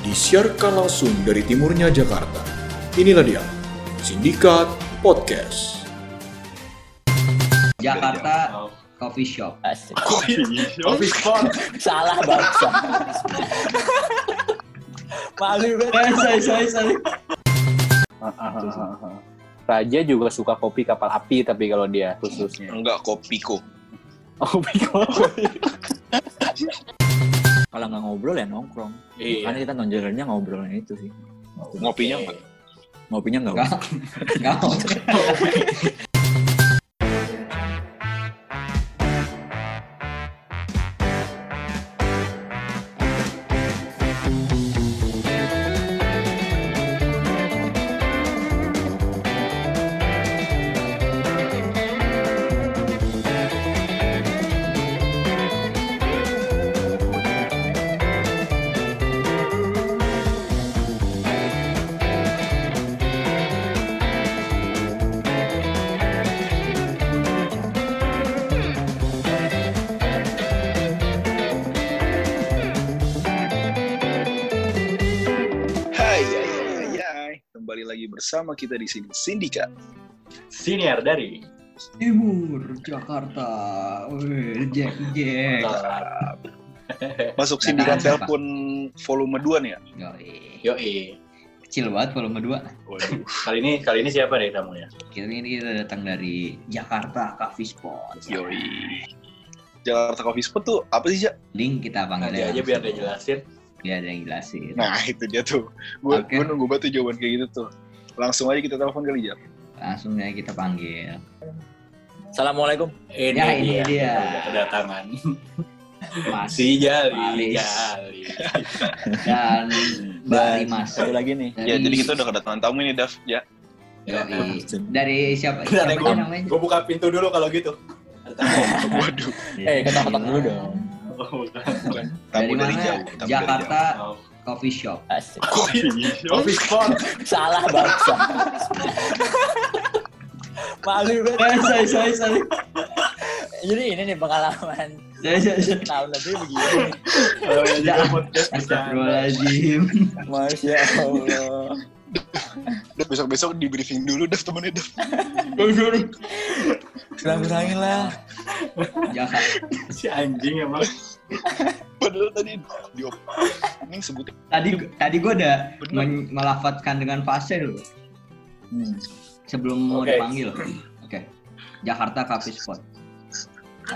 disiarkan langsung dari timurnya Jakarta. Inilah dia, Sindikat Podcast. Jakarta Coffee Shop. Asik. Coffee spot. Salah bangsa. Malu banget. sorry, sorry, sorry. Raja juga suka kopi kapal api tapi kalau dia khususnya. Enggak, kopiko. Oh, kopi. Kalau nggak ngobrol ya nongkrong. Iya. Karena kita nonjolannya ngobrolnya itu sih. Ngopinya enggak? Ngopinya nggak Nggak. bersama kita di sini Sindika. senior dari Timur Jakarta. Wih, Jack Jack. Masuk Sindika telepon volume 2 nih ya. Yoi. Yoi. Kecil banget volume 2. Waduh. Kali ini kali ini siapa nih tamunya? Kita ini kita datang dari Jakarta Coffee Spot. Yoi. Jakarta Coffee Spot tuh apa sih, Jak? Link kita panggil Nanti aja biar dia jelasin. Biar ada yang jelasin. Nah, itu dia tuh. Gue Oke. nunggu banget tuh jawaban kayak gitu tuh. Langsung aja kita telepon kali, Jak. Langsung aja kita panggil. Assalamualaikum. Ini, Ya, ini dia. Kedatangan Mas si Jali. Malis. Jali. dan Mbak Dan Rimas. Satu lagi nih. Ya, jadi kita udah kedatangan tamu ini, Dav. Ya. Dari siapa? Bentar, Siapa gua- aja namanya? Gue buka pintu dulu kalau gitu. Waduh. Eh, ketok-ketok dulu dong. Oh, bukan. Bukan. Dari Tamu dari, mana? jauh. Tamu dari Jakarta Oh. Coffee Shop. Asik. Coffee spot. Salah bangsa. Malu banget. sorry, sorry, sorry. Jadi ini nih pengalaman tahun lebih begini. Oh, ya podcast. Astagfirullahaladzim. Masya Allah. Besok-besok di briefing dulu, Dav, temennya, Dav. Kurang-kurangin lah. Jakarta. Si anjing emang. Padahal tadi di opening sebutnya Tadi tadi gue udah men- melafatkan dengan fase loh Hmm. sebelum mau dipanggil. Oke. Jakarta Coffee Spot.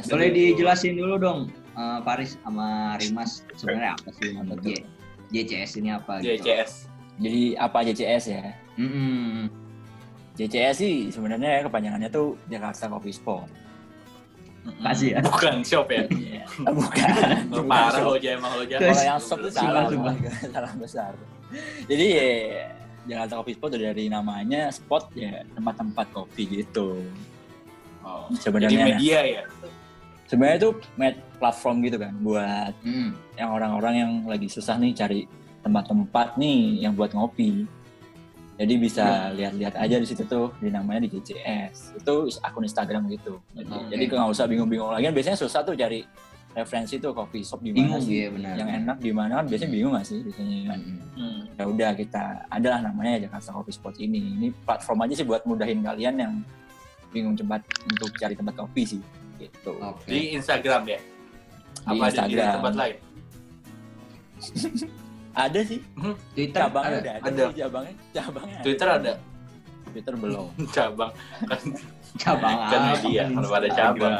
Boleh dijelasin dulu dong, eh, Paris sama Rimas sebenarnya apa sih nama J JCS ini apa gitu? JCS. Jadi apa JCS ya? Mm-mm. JCS sih sebenarnya kepanjangannya tuh Jakarta Coffee Spot. Kasih ya. Bukan shop ya. Bukan. Oh, Parah lo aja emang. Terus- Kalau yang shop Sumpah, salah, salah besar. Jadi ya, Jakarta Coffee Spot dari namanya spot ya tempat-tempat kopi gitu. Oh. Sebenarnya- Jadi media ya. Sebenarnya itu med platform gitu kan buat Mm. yang orang-orang yang lagi susah nih cari tempat-tempat nih yang buat ngopi. Jadi bisa lihat-lihat aja di situ tuh di namanya di JCS. Itu akun Instagram gitu. Jadi, nggak usah bingung-bingung lagi. Biasanya susah tuh cari referensi tuh coffee shop di mana Bingung sih ya benar. yang enak di mana kan biasanya bingung nggak sih biasanya kan. Hmm. ya udah kita adalah namanya Jakarta Coffee Spot ini ini platform aja sih buat mudahin kalian yang bingung tempat untuk cari tempat kopi sih gitu Oke. Di Instagram ya. Di Apa ada di Instagram. tempat lain? ada sih Twitter cabangnya ada. ada, Ada. sih, cabangnya cabangnya ada. Twitter ada Twitter belum cabang kan, Cabang kan apa? media kalau ada cabang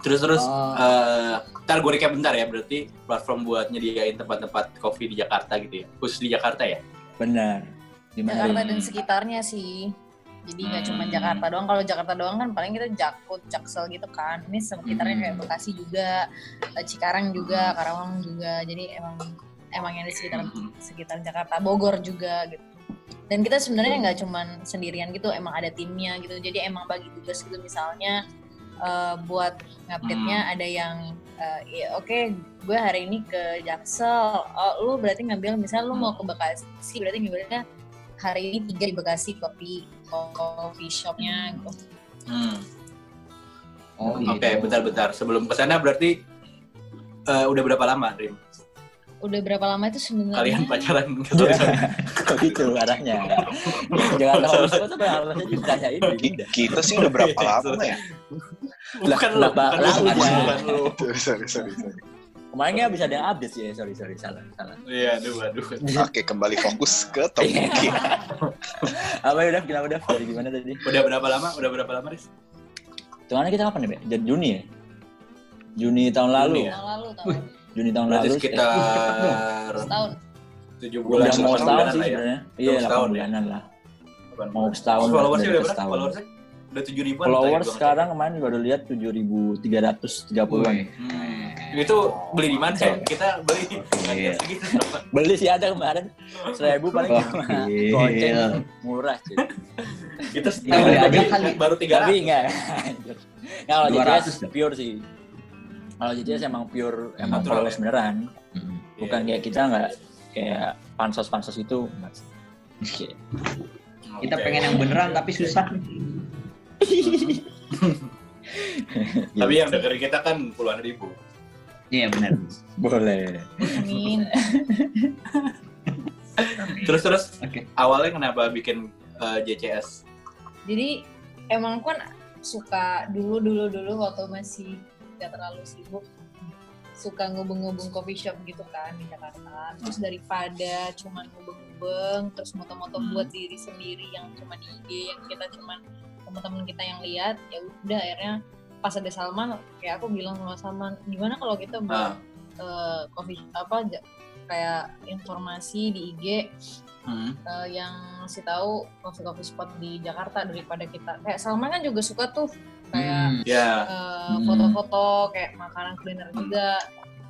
terus terus Oh. eh, ntar gue recap bentar ya berarti platform buat nyediain tempat-tempat kopi di Jakarta gitu ya khusus di Jakarta ya benar gimana Jakarta dan sekitarnya sih. Jadi nggak cuma Hmm. Jakarta doang. Kalau Jakarta doang kan paling kita Jakut, Jaksel gitu kan. Ini sekitarnya Hmm. kayak Bekasi juga, eh, Cikarang juga, Karawang juga. Jadi emang emang yang di sekitar Hmm. sekitar Jakarta, Bogor juga gitu. Dan kita sebenarnya nggak cuman sendirian gitu, emang ada timnya gitu. Jadi emang bagi tugas gitu misalnya eh, buat ngupdate-nya Hmm. ada yang eh, ya, oke gue hari ini ke Jaksel, oh, lu berarti ngambil misalnya lu mau ke Bekasi, berarti ngambilnya hari ini tiga di Bekasi kopi coffee shopnya gitu. Hmm. Oh, Oke, gitu. bentar-bentar. Sebelum ke sana berarti eh, udah berapa lama, Rim? Udah berapa lama itu sebenarnya? Kalian pacaran gitu. Kok gitu arahnya. Jangan tahu apa sampai harusnya ditanyain Ki- Dinda. Kita sih udah berapa lama ya? Bukan Lah, bukan lu, sorry, sorry, sorry. Kemarin bisa ada update sih, sorry sorry salah salah. Iya, aduh, aduh. Oke, kembali fokus ke topik kita. Apa ya udah kenapa udah dari gimana tadi? Udah berapa lama? Udah berapa lama, Riz? Hitungannya kita kapan ya, Be? Jadi Juni ya? Juni tahun lalu. Juni ya? Tahun lalu, tahun lalu. Juni tahun Berarti lalu. eh, sekitar Setahun. tujuh udah bulan, mau delapan setahun sih lah ya. sebenarnya. Mau Iya, 8 setahun ya? bulanan lah. Delapan Mau setahun. Followersnya udah udah berapa? Followersnya udah tujuh ribuan. Followers sekarang kemarin baru lihat 7.330-an. Wih. Hmm. Itu beli di mana sih? Kita beli Iya. Beli sih ada kemarin. Seribu paling cuma goceng. Murah cuy. Kita Kita beli aja kali. baru tiga Tapi enggak. Kalau 200 JCS tuh. pure sih. Kalau JCS emang pure emang Natural followers ya? beneran. Mm. Bukan kayak kita enggak kayak pansos-pansos itu. enggak sih. Oke. Kita pengen yang beneran tapi susah. Tapi yang dengerin kita kan puluhan ribu. Iya benar. boleh. Amin. Terus terus Oke. awalnya kenapa bikin eh, JCS? Jadi emang kan suka dulu dulu dulu waktu masih gak terlalu sibuk suka ngubeng-ngubeng coffee shop gitu kan di Jakarta. Terus daripada cuman ngubeng-ngubeng terus moto-moto Hmm. buat diri sendiri yang cuma di IG yang kita cuman teman-teman kita yang lihat ya udah akhirnya pas ada Salman kayak aku bilang sama Salman gimana kalau kita buat Ah. eh, coffee apa kayak informasi di IG Hmm. eh, yang ngasih tahu coffee coffee spot di Jakarta daripada kita kayak Salman kan juga suka tuh kayak Hmm. Ya. eh, Hmm. foto-foto kayak makanan kuliner juga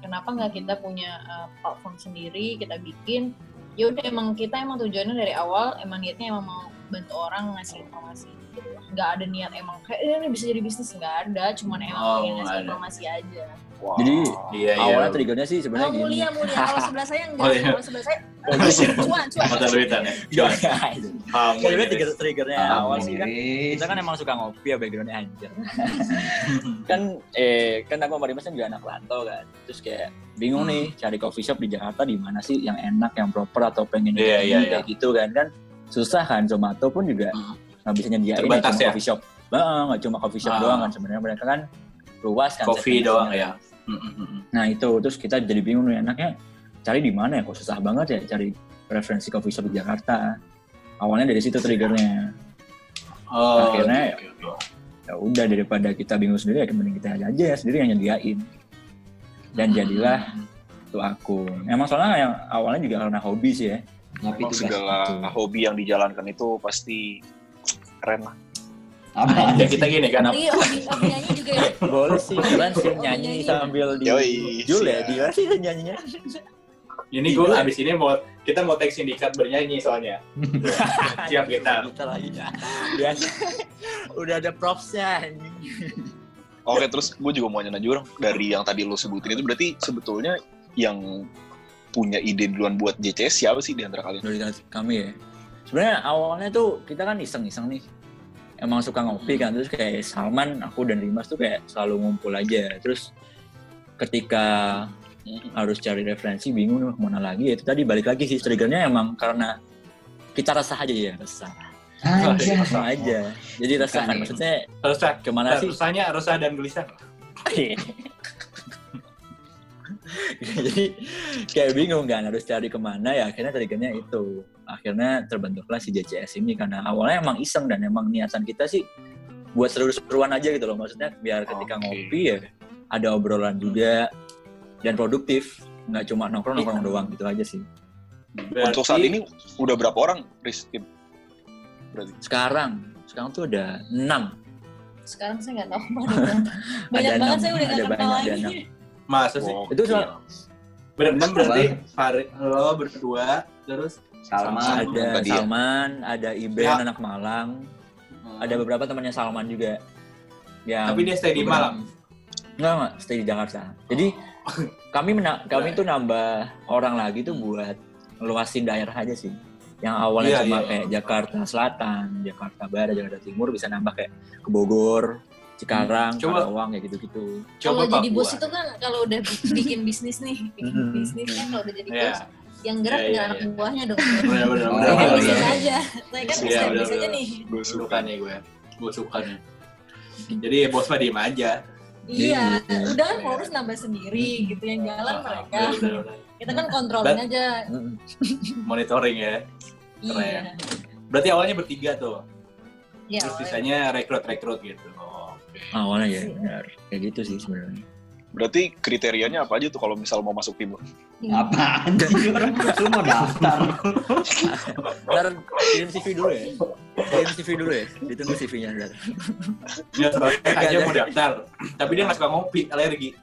kenapa nggak kita punya eh, platform sendiri kita bikin ya udah emang kita emang tujuannya dari awal emang niatnya emang mau bantu orang ngasih informasi gitu nggak ada niat emang kayak "Eh, ini bisa jadi bisnis nggak ada cuman emang Oh, pengen ngasih informasi aja Wow. Jadi Iya, iya. awalnya triggernya sih oh sebenarnya gini. mulia mulia kalau sebelah saya enggak Oh, iya. kalau sebelah saya cuan cuan Mata duitan ya. Iya. Jual. Kamu Sebenarnya ini, trigger triggernya Ah, awal sih kan kita kan emang suka ngopi ya backgroundnya anjir kan eh kan aku sama Dimas kan juga anak rantau kan terus kayak bingung Hmm. nih cari coffee shop di Jakarta di mana sih yang enak yang proper atau pengen Iya, ini, iya, kayak gitu kan kan susah kan Zomato pun juga Hmm. Nggak bisa nyediain Terbatas cuma ya? coffee shop Nah, nggak cuma coffee shop Ah. doang kan sebenarnya mereka kan luas kan Coffee doang ya. Hmm, hmm, hmm. nah itu terus kita jadi bingung nih enaknya cari di mana ya kok susah banget ya cari referensi coffee shop di Jakarta awalnya dari situ triggernya Oh, Akhirnya- oke, oke, oke. ya udah daripada kita bingung sendiri ya mending kita aja ya sendiri yang nyediain dan Hmm. jadilah tuh akun emang soalnya yang awalnya juga karena hobi sih ya Emang segala Betul. hobi yang dijalankan itu pasti keren lah. Apa? Ya kita gini kan. iya hobi hobi nyanyi juga ya boleh sih keren sih nyanyi sambil di Yoi, Jul ya siap. di mana sih nyanyinya Ini gue abis ini mau kita mau tag sindikat bernyanyi soalnya. Siap kita. kita lagi biasa udah ada propsnya. Oke, terus gue juga mau nanya juga dari yang tadi lo sebutin itu berarti sebetulnya yang punya ide duluan buat JCS siapa sih di antara kalian? dari kami ya sebenarnya awalnya tuh kita kan iseng-iseng nih emang suka ngopi kan terus kayak Salman aku dan Rimas tuh kayak selalu ngumpul aja terus ketika harus cari referensi bingung nih mana lagi ya itu tadi balik lagi sih triggernya emang karena kita resah aja ya resah Anjay. resah aja jadi resah kan nih. maksudnya Resah. ke mana sih Resahnya resah dan gelisah. jadi kayak bingung kan harus cari ke mana ya akhirnya triggernya itu akhirnya terbentuklah si JCS ini karena awalnya emang iseng dan emang niatan kita sih buat seru-seruan aja gitu loh maksudnya biar ketika Oke. ngopi ya ada obrolan juga dan produktif nggak cuma nongkrong nongkrong doang gitu aja sih Berarti, Untuk saat ini udah berapa orang, Riz? Tim? Berarti. sekarang sekarang tuh ada enam sekarang saya nggak tahu banyak Ada banget saya udah nggak kenal lagi. Masa sih? Wow. itu soal Berenam berarti Farid lo berdua terus Salman. ada ya. Salman ada Iben Ya. anak Malang ada beberapa temannya Salman juga yang tapi dia stay di beberapa- Malang. Enggak, enggak, stay di Jakarta. Jadi kami mena- kami tuh nambah orang lagi tuh buat ngeluasin daerah aja sih. Yang awalnya Iya, cuma iya. kayak Jakarta Selatan, Jakarta Barat, Jakarta Timur bisa nambah kayak ke Bogor, Cikarang, Coba. Karawang kayak gitu-gitu. Kalau Coba jadi bos itu kan kalau udah bikin bisnis nih, bikin Mhm. bisnis kan kalau udah jadi Iya. bos, yang gerak Iya, ya, iya, anak iya. buahnya dong. Benar benar Oh, benar. Iya. bisnis aja. Saya kan Iya, bisa bisnis aja nih. gue Suka nih gue. Gue suka nih. Jadi ya bos mah diem aja. Iya, Iya. udah kan followers nambah sendiri gitu yang jalan mereka. Kita kan kontrolin aja. Monitoring ya. Iya. Berarti awalnya bertiga tuh. Iya. Terus sisanya rekrut-rekrut gitu. Awalnya ya, benar. Kayak gitu sih sebenarnya. berarti kriterianya apa aja tuh kalau misal mau masuk timur Apaan sih orang lu mau daftar? Ntar kirim CV dulu ya. Kirim CV dulu ya. Ditunggu CV-nya ntar. Ya, soalnya aja mau daftar. Tapi dia nggak suka ngopi, alergi.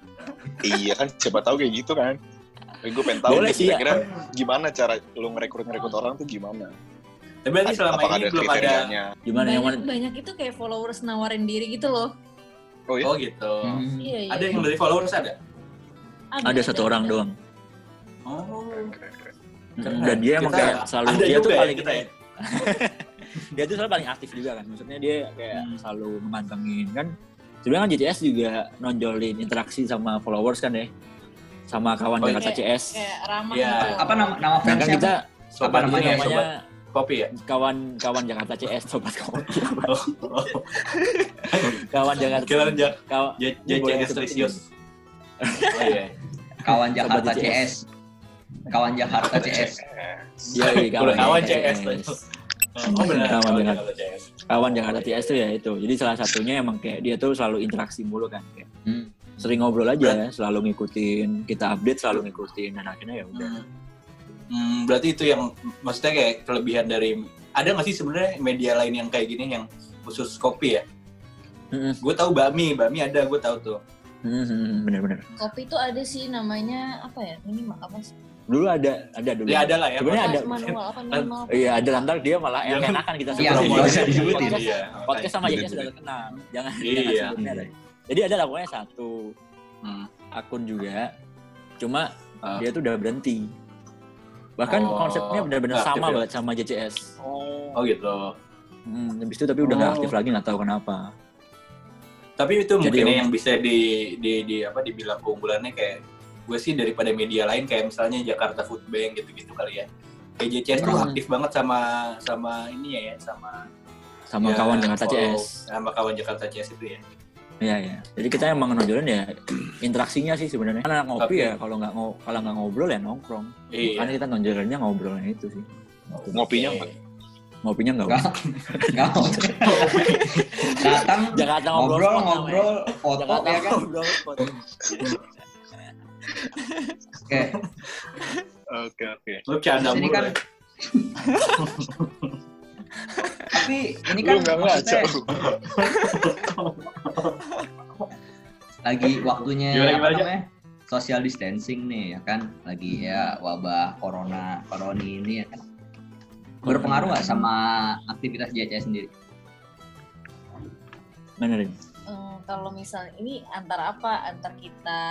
iya kan siapa tahu kayak gitu kan gue pengen tahu Boleh sih, ya. kira-kira gimana cara lu ngerekrut ngerekrut orang tuh gimana Tapi berarti selama apakah ini ada belum ada. Gimana yang banyak, mana? banyak itu kayak followers nawarin diri gitu loh. oh iya Oh gitu. Hmm. Iya, iya. Ada yang dari followers ada? Ada satu orang doang. Oh. Mm, Dan dia emang Kita kayak selalu ada dia tuh ya paling kita ya. dia tuh selalu paling aktif juga kan. Maksudnya dia kayak Hmm. selalu memantengin kan. Sebenarnya kan JCS juga nonjolin interaksi sama followers kan ya. Sama kawan Oh, Jakarta iya. CS. Kayak ramah Iya. gitu. Apa nama nama fansnya? kita Sobat Apa namanya? ya, namanya sobat kopi ya? kawan kawan Jakarta CS sobat kawan Oh, oh. kawan Jakarta kawan J- Ini boleh JCS Trisius. Oh iya. Kawan Jakarta CS. Kawan Jakarta CS. Iya, Kalau kawan Jakarta CS. Oh benar. Kawan Kawan Jakarta. Jakarta CS. kawan Jakarta CS tuh ya itu. Jadi salah satunya emang kayak dia tuh selalu interaksi mulu kan kayak Hmm. sering ngobrol aja, selalu ngikutin, kita update selalu ngikutin dan akhirnya ya udah. Hmm. Hmm, berarti itu yang maksudnya kayak kelebihan dari ada nggak sih sebenarnya media lain yang kayak gini yang khusus kopi ya? Mm-mm. Gue tahu bakmi, bakmi ada, gue tahu tuh. Hmm, bener-bener. Kopi itu ada sih namanya apa ya? Ini apa sih? Dulu ada, ada dulu. Ya ada lah ya. Sebenarnya ada. Manual apa minimal? Iya ada ntar dia malah yang enakan kita Iya, sebut. disebutin. Podcast, Iya. podcast sama bener. sudah terkenal. Jangan, Iya. jangan. Jadi ada lah pokoknya satu Hmm. akun juga, cuma Ah. dia tuh udah berhenti. Bahkan Oh, konsepnya benar-benar sama ya? banget sama JCS. Oh gitu. Hmm, habis itu tapi udah nggak Oh. aktif lagi nggak tahu kenapa. Tapi itu Jadi mungkin om- yang bisa di, di, di apa dibilang keunggulannya kayak gue sih daripada media lain kayak misalnya Jakarta Food Bank gitu-gitu kali ya. Kayak JCS tuh Hmm. aktif banget sama sama ini ya, sama Sama ya, kawan Jakarta CS. Sama kawan Jakarta CS itu ya. Iya ya. Jadi kita emang nonjolin ya interaksinya sih sebenarnya. Karena ngopi Oke. ya kalau nggak ngo kalau nggak ngobrol ya nongkrong. Iya. Karena kita nonjolinnya ngobrolnya itu sih. ngopinya Oke. apa Ngopinya nggak Nggak. usah. Nggak mau. Datang Jakarta ngobrol ngobrol ngobrol foto Jakarta ya kan. ngobrol. Oke. oke oke Lu canda mulu. kan ya. tapi ini lu kan nggak ngaca lagi waktunya Gimana, apa gimana, namanya? social distancing nih ya kan lagi ya wabah corona corona ini ya kan berpengaruh nggak sama aktivitas JCS sendiri? Mana Rin? Eh, kalau misalnya ini antara apa? Antar kita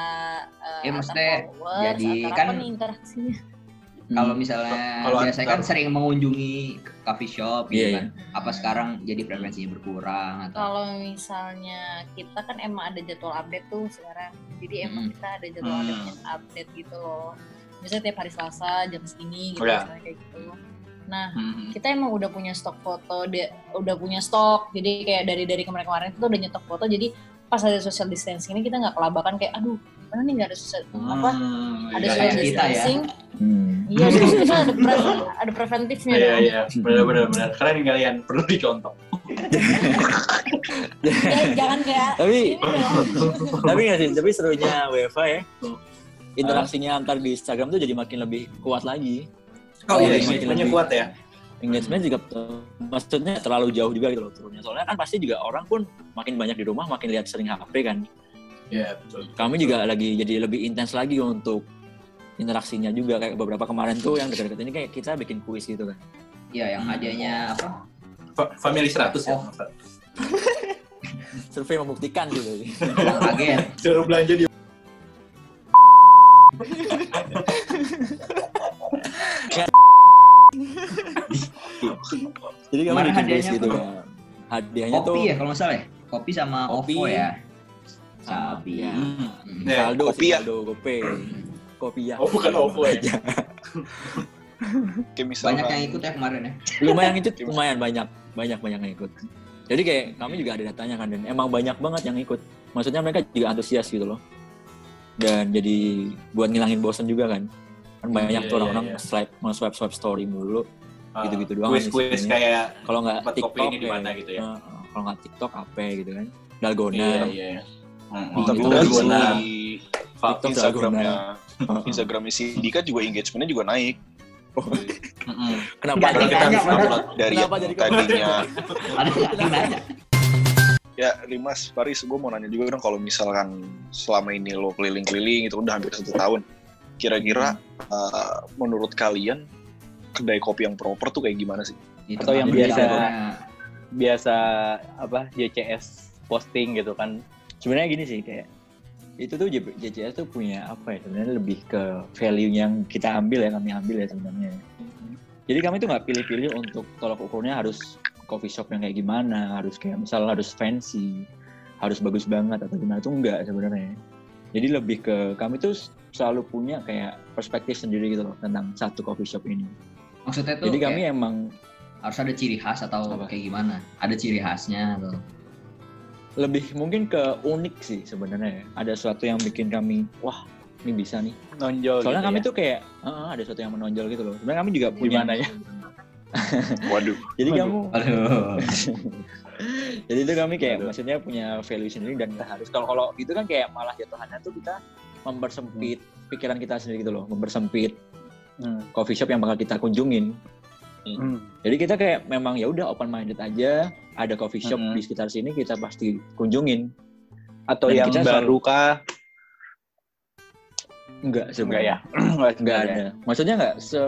eh, Ya, antar maksudnya followers, jadi antar kan- apa nih interaksinya? Kalau Hmm. misalnya Kalau biasanya kan antar- sering mengunjungi coffee shop gitu Iya, kan. Apa sekarang jadi frekuensinya berkurang atau Kalau misalnya kita kan emang ada jadwal update tuh sekarang. Jadi emang Hmm. kita ada jadwal Hmm. update, update gitu loh. Misalnya tiap hari Selasa jam segini gitu Oh, ya. misalnya kayak gitu. Nah, Hmm. kita emang udah punya stok foto, de- udah punya stok. Jadi kayak dari dari kemarin-kemarin itu udah nyetok foto. Jadi pas ada social distancing ini kita nggak kelabakan kayak aduh mana nih nggak ada social apa Hmm, ada iya, social kayak iya. kita ya. distancing Hmm. iya jadi kita ada pre- ada preventifnya Iya iya, benar benar benar. Keren nih kalian perlu dicontoh. ya, jangan kayak Tapi dong tapi nggak sih, tapi serunya WFA ya. Interaksinya antar di Instagram tuh jadi makin lebih kuat lagi. Oh iya, Makin engagementnya lebih- kuat ya. Engagement juga maksudnya terlalu jauh juga gitu loh turunnya. Soalnya kan pasti juga orang pun makin banyak di rumah, makin lihat sering HP kan. Iya betul. Kami juga lagi jadi lebih intens lagi untuk interaksinya juga kayak beberapa kemarin tuh yang dekat-dekat ini kayak kita bikin kuis gitu kan. Iya yang adanya apa? Fa- Family 100 ya. Oh. Survei membuktikan gitu. Agen. Suruh belanja di Jadi kami Kemarin bikin kuis hadiahnya gitu kan. Hadiahnya tuh Kopi ya kalau nggak salah ya. kopi sama Kopi. OVO ya. Sabi. ya. Hmm. Ya, Saldo kopi sih, ya. saldo gope. Kopi ya. Oh, bukan OVO ya. Kayak misalkan Banyak yang ikut ya kemarin ya. lumayan itu lumayan banyak banyak banyak yang ikut jadi kayak kami juga ada datanya kan dan emang banyak banget yang ikut maksudnya mereka juga antusias gitu loh dan jadi buat ngilangin bosan juga kan kan banyak Iya, tuh orang-orang iya, iya. swipe swipe swipe story mulu Ah, Gitu-gitu doang Kuis-kuis sih kayak kalau nggak kopi TikTok ini di mana kayak- gitu ya. eh, eh, kalau nggak TikTok apa gitu kan dalgona Iya, iya. Hmm, TikTok itu si TikTok Instagramnya. Heeh. Instagramnya si Dika juga engagementnya juga naik. Mm-mm. kenapa? Ada kita upload dari Kenapa yang tadinya. Ada ya Rimas Paris gue mau nanya juga dong kalau misalkan selama ini lo keliling-keliling itu udah hampir satu tahun. Kira-kira uh, menurut kalian kedai kopi yang proper tuh kayak gimana sih? Di Atau yang biasa- biasa. apa JCS posting gitu kan sebenarnya gini sih kayak itu tuh JCS tuh punya apa ya sebenarnya lebih ke value yang kita ambil ya kami ambil ya sebenarnya jadi kami tuh nggak pilih-pilih untuk tolak ukurnya harus coffee shop yang kayak gimana harus kayak misal harus fancy harus bagus banget atau gimana itu enggak sebenarnya jadi lebih ke kami tuh selalu punya kayak perspektif sendiri gitu loh tentang satu coffee shop ini Maksudnya tuh jadi kami emang harus ada ciri khas atau Apa? kayak gimana? Ada ciri khasnya atau lebih mungkin ke unik sih sebenarnya ya. ada sesuatu yang bikin kami wah ini bisa nih nonjol Soalnya gitu kami ya. tuh kayak "Ah, ada sesuatu yang menonjol gitu loh. Sebenarnya kami juga punya. Gimana ya? waduh Jadi Waduh. kamu, Aduh. jadi itu kami kayak Waduh. maksudnya punya value sendiri dan nggak harus kalau kalau itu kan kayak malah jatuhannya tuh kita mempersempit pikiran kita sendiri gitu loh, mempersempit Hmm. coffee shop yang bakal kita kunjungin. Hmm. Jadi kita kayak memang ya udah open minded aja, ada coffee shop Mm-mm. di sekitar sini kita pasti kunjungin. atau Dan yang kita baru kah Enggak enggak sebenarnya. ya enggak Enggak ada. Maksudnya enggak se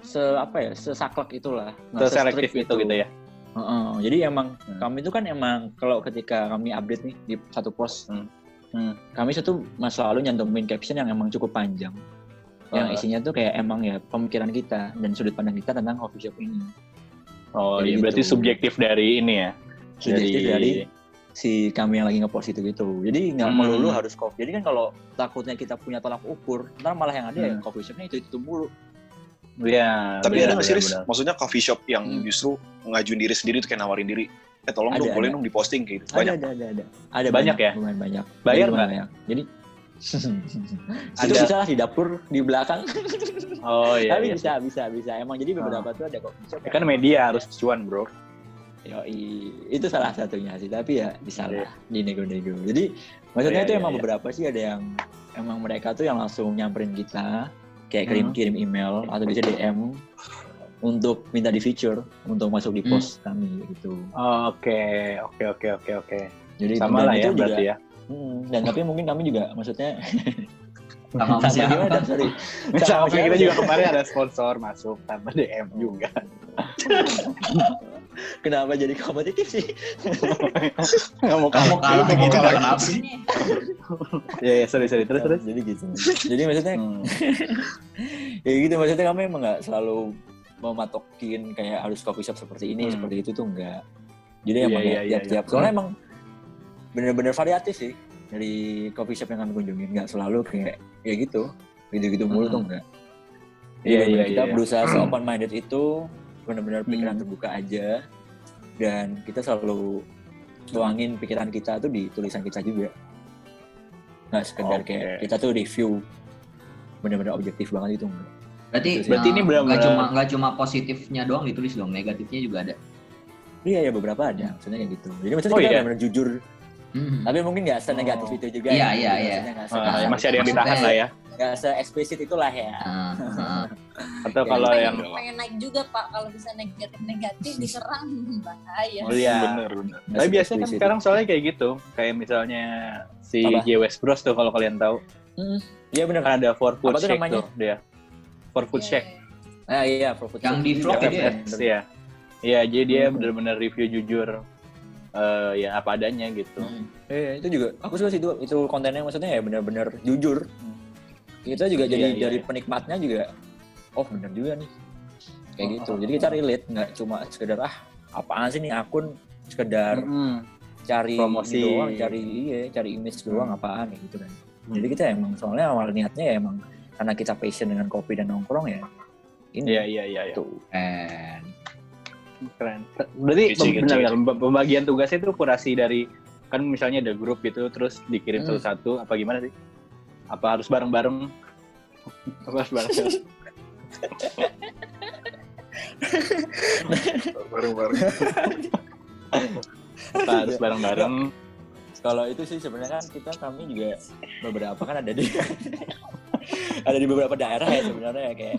se apa ya, sesaklek itulah. Nggak seselektif se-strict itu gitu ya Heeh, jadi emang Hmm. kami itu kan emang kalau ketika kami update nih di satu post, Hmm. Hmm. kami satu mas selalu nyantumin caption yang emang cukup panjang, yang isinya tuh kayak emang ya pemikiran kita dan sudut pandang kita tentang coffee shop ini. oh Jadi iya berarti gitu. subjektif dari ini ya Suggestif dari si kami yang lagi ngepost itu gitu. Jadi nggak Hmm. melulu harus coffee. Jadi kan kalau takutnya kita punya tolak ukur, ntar malah yang ada ya Hmm. coffee shopnya itu itu mulu. Iya, tapi benar, ada nggak sih maksudnya coffee shop yang Hmm. justru ngajuin diri sendiri tuh kayak nawarin diri eh tolong Ada, dong boleh ada. dong diposting kayak gitu Ada banyak ada ada ada. Ada Banyak ya? Lumayan banyak. Bayar nggak? banyak. Jadi Ada. bisa lah di dapur di belakang. Oh iya, Tapi iya. bisa, bisa, bisa. Emang jadi beberapa tuh ada coffee shop. Kan media harus cuan, Bro. Yoi, itu salah satunya sih. Tapi ya bisa Iya. lah di nego-nego. Jadi maksudnya Iya, itu iya, emang iya. beberapa sih ada yang emang mereka tuh yang langsung nyamperin kita, kayak Hmm. kirim-kirim email atau bisa DM untuk minta di feature untuk masuk di Hmm. post kami gitu. Oke, oke, oke, oke, oke. Jadi Sama lah itu ya berarti ya. Hmm, dan tapi mungkin kami juga maksudnya Sama sama siapa? gimana Dan? sorry. Sama siapa kita juga kemarin ada sponsor masuk tanpa DM juga. Kenapa jadi kompetitif sih? Nggak mau Kamu kalah Kamu gitu kalah. kenapa sih? Ya, ya, sorry, sorry. Terus, terus. Jadi gitu. Jadi maksudnya Hmm. ya gitu maksudnya kami emang nggak selalu mematokin kayak harus coffee shop seperti ini Hmm. seperti itu tuh enggak jadi Iya, emang iya, ya iya, tiap-tiap iya. soalnya emang bener-bener variatif sih dari coffee shop yang kami kunjungin nggak selalu kayak kayak gitu gitu-gitu mulu tuh enggak Iya, iya, kita iya. berusaha se open minded itu benar-benar pikiran Hmm. terbuka aja dan kita selalu tuangin pikiran kita tuh di tulisan kita juga nggak sekedar Oke. kayak kita tuh review bener-bener objektif banget itu enggak Berarti, Berarti ini benar-benar- nggak cuma nggak cuma positifnya doang ditulis dong, negatifnya juga ada. Iya ya beberapa ada maksudnya kayak gitu. Jadi maksudnya Oh, kita iya? benar jujur, Hmm. tapi mungkin nggak senegatif Oh. itu juga. Iya, ya. iya, iya. Ah, masih ada yang ditahan lah ya. nggak se eksplisit itulah ya. Ah. Atau Ya, kalau pengen, yang pengen naik juga pak kalau bisa negatif-negatif diserang bahaya. Oh, iya. bener bener Tapi biasanya kan sekarang soalnya kayak gitu. Kayak misalnya si? J West Bros tuh kalau kalian tahu. Iya benar. Kan ada for food shake namanya? tuh dia. For food Iya, shake. iya. Ah iya, for food Yang shop. di vlog Iya, itu ya? bener. Iya. Iya, jadi dia Hmm. benar-benar review jujur eh ya apa adanya gitu. Hmm. Iya, itu juga aku suka sih itu itu kontennya maksudnya ya benar-benar jujur. Hmm. Kita juga jadi iya, dari penikmatnya juga oh benar juga nih. Kayak Oh, gitu. oh, Jadi kita relate nggak cuma sekedar ah apaan sih nih akun sekedar Mm-mm. cari Promosi. doang, cari iya, cari image doang apaan ya gitu kan. Jadi kita emang soalnya awal niatnya ya emang karena kita passion dengan kopi dan nongkrong ya. Ini Iya iya iya. iya. tuh. Eh, Keren. Berarti benar-benar pem- pembagian tugasnya itu kurasi dari kan misalnya ada grup gitu terus dikirim Hmm. satu-satu apa gimana sih? Apa harus bareng-bareng? Apa harus bareng? bareng-bareng apa harus bareng-bareng? Kalau itu sih sebenarnya kan kita kami juga beberapa kan ada di ada di beberapa daerah ya sebenarnya ya kayak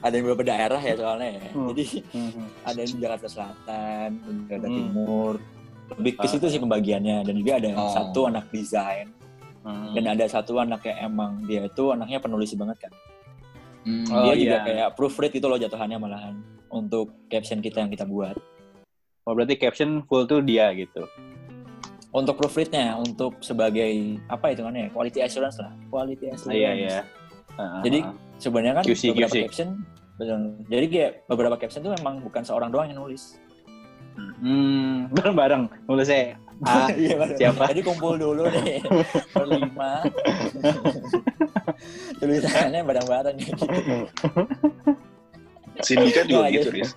ada di beberapa daerah ya soalnya ya. Hmm. Jadi Mhm. ada di Jakarta Selatan, Jakarta Hmm. Timur. Lebih ke situ sih pembagiannya dan juga ada Oh. satu anak desain Hmm. dan ada satu anak yang emang dia itu anaknya penulis banget kan. hmm, Oh, dia juga iya. kayak proofread itu loh jatuhannya malahan untuk caption kita yang kita buat. Oh berarti caption full tuh dia gitu. Untuk proofreadnya, untuk sebagai apa itu kan ya, quality assurance lah, quality assurance. Iya iya. Ah, Jadi sebenarnya kan QC, beberapa QC. caption, betul. jadi kayak beberapa caption tuh memang bukan seorang doang yang nulis. hmm, bareng-bareng nulisnya ah, Iya, Bang. siapa? Jadi kumpul dulu nih berlima. Tulisannya bareng-bareng gitu. sindikat juga Nah, gitu Riz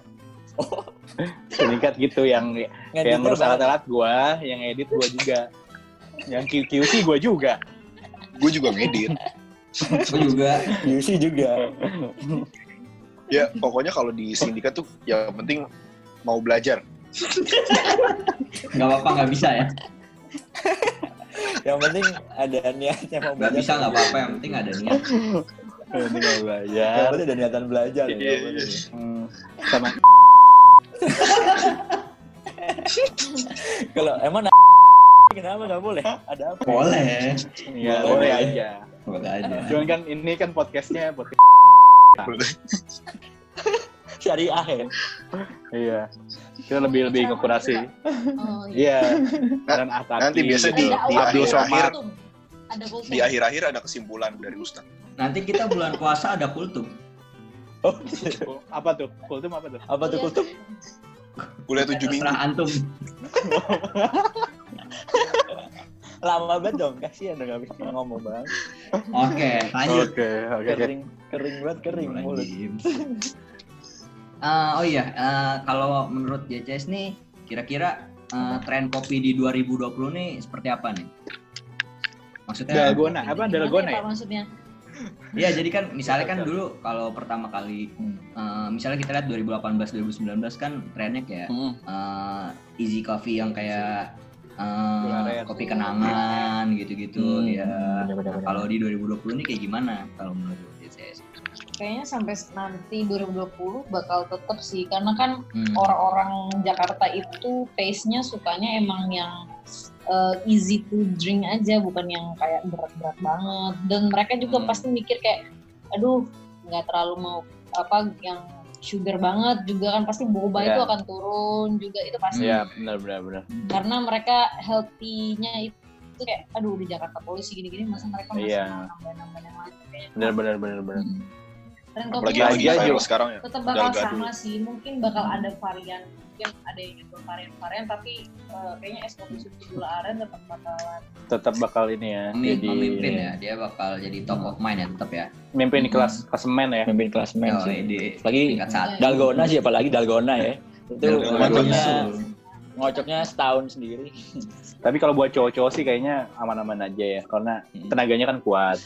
singkat gitu yang yang Ngeditnya ngurus bareng. alat-alat gua, yang edit gua juga. Yang Q- QC gua juga. gue juga ngedit gue juga. QC juga. ya pokoknya kalau di sindikat tuh yang penting mau belajar Gak apa-apa, gak bisa ya. Yang penting ada niatnya mau Gak belajar. bisa, gak apa-apa. Yang penting ada niat. Ini nggak Yang belajar. penting ada niatan belajar. ya, Iya, yang penting. iya. Hmm, sama Kalau emang kenapa nggak boleh? Ada apa? Boleh. ya Boleh. boleh aja. Boleh aja. Cuman kan ini kan podcastnya podcast. Syariah ya. Iya. Kita lebih lebih ke kurasi. Oh, iya. Iya. Dan ataki. nanti biasa di- di Abdul ada Somad. kultum. Ada kultum. di akhir-akhir ada kesimpulan dari Ustaz Nanti kita bulan puasa ada kultum. Oh, apa tuh? Kultum apa tuh? apa tuh kultum? kuliah tujuh minggu antum. Lama banget dong, kasihan dong bisa ngomong bang. Oke, lanjut. Oke, oke, oke. Kering, kering banget kering mulut. Eh, oh iya, eh, kalau menurut JCS nih, kira-kira eh, tren kopi di 2020 nih seperti apa nih? Maksudnya? Dalgona, apa dalgona ya, ya? Maksudnya? Iya, jadi kan misalnya kan dulu kalau pertama kali, Hmm. eh, misalnya kita lihat 2018-2019 kan trennya kayak Hmm. eh, easy coffee yang kayak eh, kopi kenangan gitu-gitu Hmm, ya. bener-bener. Kalau di 2020 nih kayak gimana kalau menurut JCS? Kayaknya sampai nanti 2020 bakal tetap sih, karena kan Hmm. orang-orang Jakarta itu taste-nya sukanya emang yang uh, easy to drink aja, bukan yang kayak berat-berat banget. Dan mereka juga Hmm. pasti mikir kayak, aduh nggak terlalu mau apa yang sugar banget juga kan pasti boba Iya. itu akan turun juga itu pasti Iya, benar benar benar. karena mereka healthy-nya itu kayak aduh di Jakarta polusi gini-gini masa mereka masih Iya. mau nambah-nambah yang lain Benar benar benar benar. Hmm. kopinya lagi Iya, sih viral iya. sekarang ya tetap bakal sama sih mungkin bakal ada varian mungkin ada yang nyoba varian-varian tapi eh, kayaknya es kopi susu gula aren tetap bakalan Tetap bakal ini ya. Memi- Jadi memimpin ya, dia bakal jadi top of mind ya tetap ya. Mimpin di kelas klasemen ya. Mimpin klasmen Oh, sih. di Lagi. Dalgona sih apalagi Dalgona ya. Itu Dalgona ngocoknya, Dalgona. ngocoknya setahun sendiri. Tapi kalau buat cowok-cowok sih kayaknya aman-aman aja ya, karena Hmm. tenaganya kan kuat.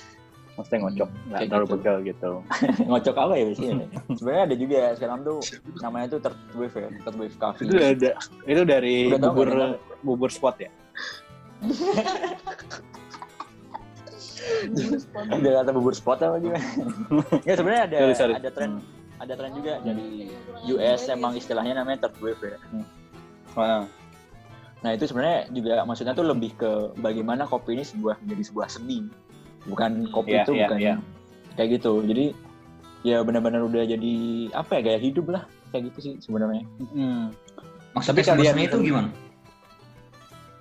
Maksudnya ngocok, nggak kayak terlalu gitu. pegel gitu. Ngocok apa ya biasanya? Sebenarnya ada juga sekarang tuh namanya tuh third wave ya, third wave coffee. Itu ada, itu dari Udah tahu bubur nggak? bubur spot ya. Udah kata bubur spot apa gimana? Enggak sebenarnya ada Sorry, sorry. ada tren Hmm. ada tren juga dari US emang istilahnya namanya third wave ya. Wah, Nah itu sebenarnya juga maksudnya tuh lebih ke bagaimana kopi ini sebuah menjadi sebuah seni, bukan kopi Iya, itu iya, bukan iya. kayak gitu. Jadi ya benar-benar udah jadi apa ya gaya hidup lah kayak gitu sih sebenarnya. hmm. Maksudnya Tapi kalian itu gimana?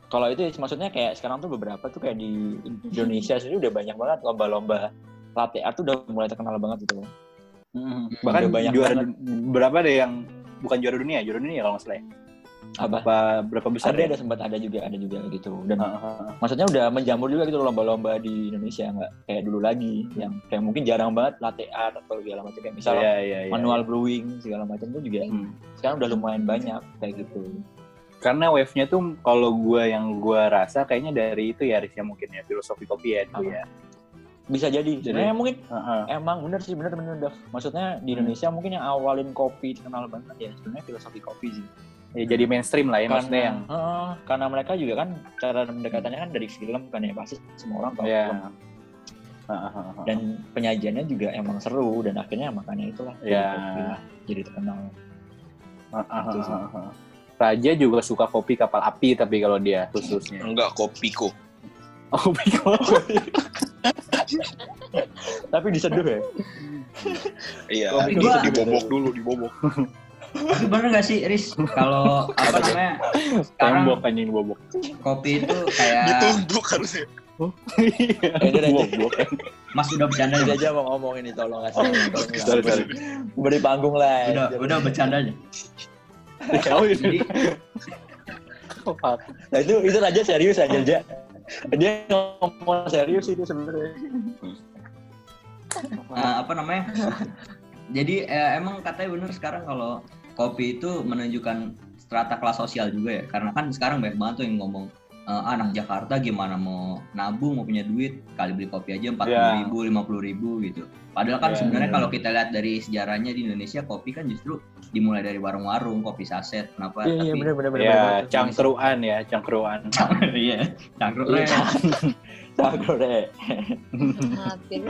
Kalau itu maksudnya kayak sekarang tuh beberapa tuh kayak di Indonesia sendiri udah banyak banget lomba-lomba latte art tuh udah mulai terkenal banget gitu. Hmm. Bahkan Bahkan banyak juara banget. berapa deh yang bukan juara dunia, juara dunia kalau nggak salah. ya? Apa? Apa berapa besar? ada ya? ada sempat ada juga ada juga gitu dan Heeh, heeh. maksudnya udah menjamur juga gitu lomba-lomba di Indonesia nggak kayak dulu lagi yang kayak mungkin jarang banget latte art atau segala macam kayak misalnya Iya, iya, iya. manual brewing segala macam itu juga Hmm. sekarang udah lumayan banyak kayak gitu Karena wave-nya tuh kalau gua yang gua rasa kayaknya dari itu ya Riz, ya mungkin ya filosofi kopi ya itu Apa? ya. bisa jadi Jadi- sebenarnya mungkin Heeh. emang bener sih bener bener Dav. maksudnya di Indonesia mungkin yang awalin kopi terkenal banget ya sebenarnya filosofi kopi sih Ya, jadi mainstream lah ya maksudnya yang Heeh, karena mereka juga kan cara pendekatannya kan dari film kan ya pasti semua orang tahu ya. film. Heeh, heeh, heeh. dan penyajiannya juga emang seru dan akhirnya makanya itulah jadi Ya. kopi jadi terkenal. Raja juga suka kopi kapal api tapi kalau dia khususnya. Enggak, kopiko. Oh, kopi kopi. tapi diseduh ya Iya, Kopi gua- dibobok dulu, dibobok. Tapi bener gak sih, Riz? Kalau apa namanya sekarang Tembok anjing bobok. kopi itu kayak Ditumbuk harusnya. Aja. Bobok. Mas udah bercanda ya? aja mau ngomong ini tolong kasih tolong Sorry, sorry. beri panggung lah Udah, udah bercanda aja. Oh, iya. Jadi nah itu itu raja serius aja aja dia ngomong serius itu sebenarnya eh, apa namanya? Jadi eh, emang katanya bener sekarang kalau kopi itu menunjukkan strata kelas sosial juga ya. Karena kan sekarang banyak banget tuh yang ngomong eh, anak Jakarta gimana mau nabung mau punya duit kali beli kopi aja empat puluh ribu lima puluh ribu gitu. Padahal kan Ya, sebenarnya bener. kalau kita lihat dari sejarahnya di Indonesia kopi kan justru dimulai dari warung-warung kopi saset. Kenapa? iya iya Tapi bener bener bener Ya, bener. cangkruan ya, cangkruan. iya, cangkruk Iya. Cangkruk deh Maafin.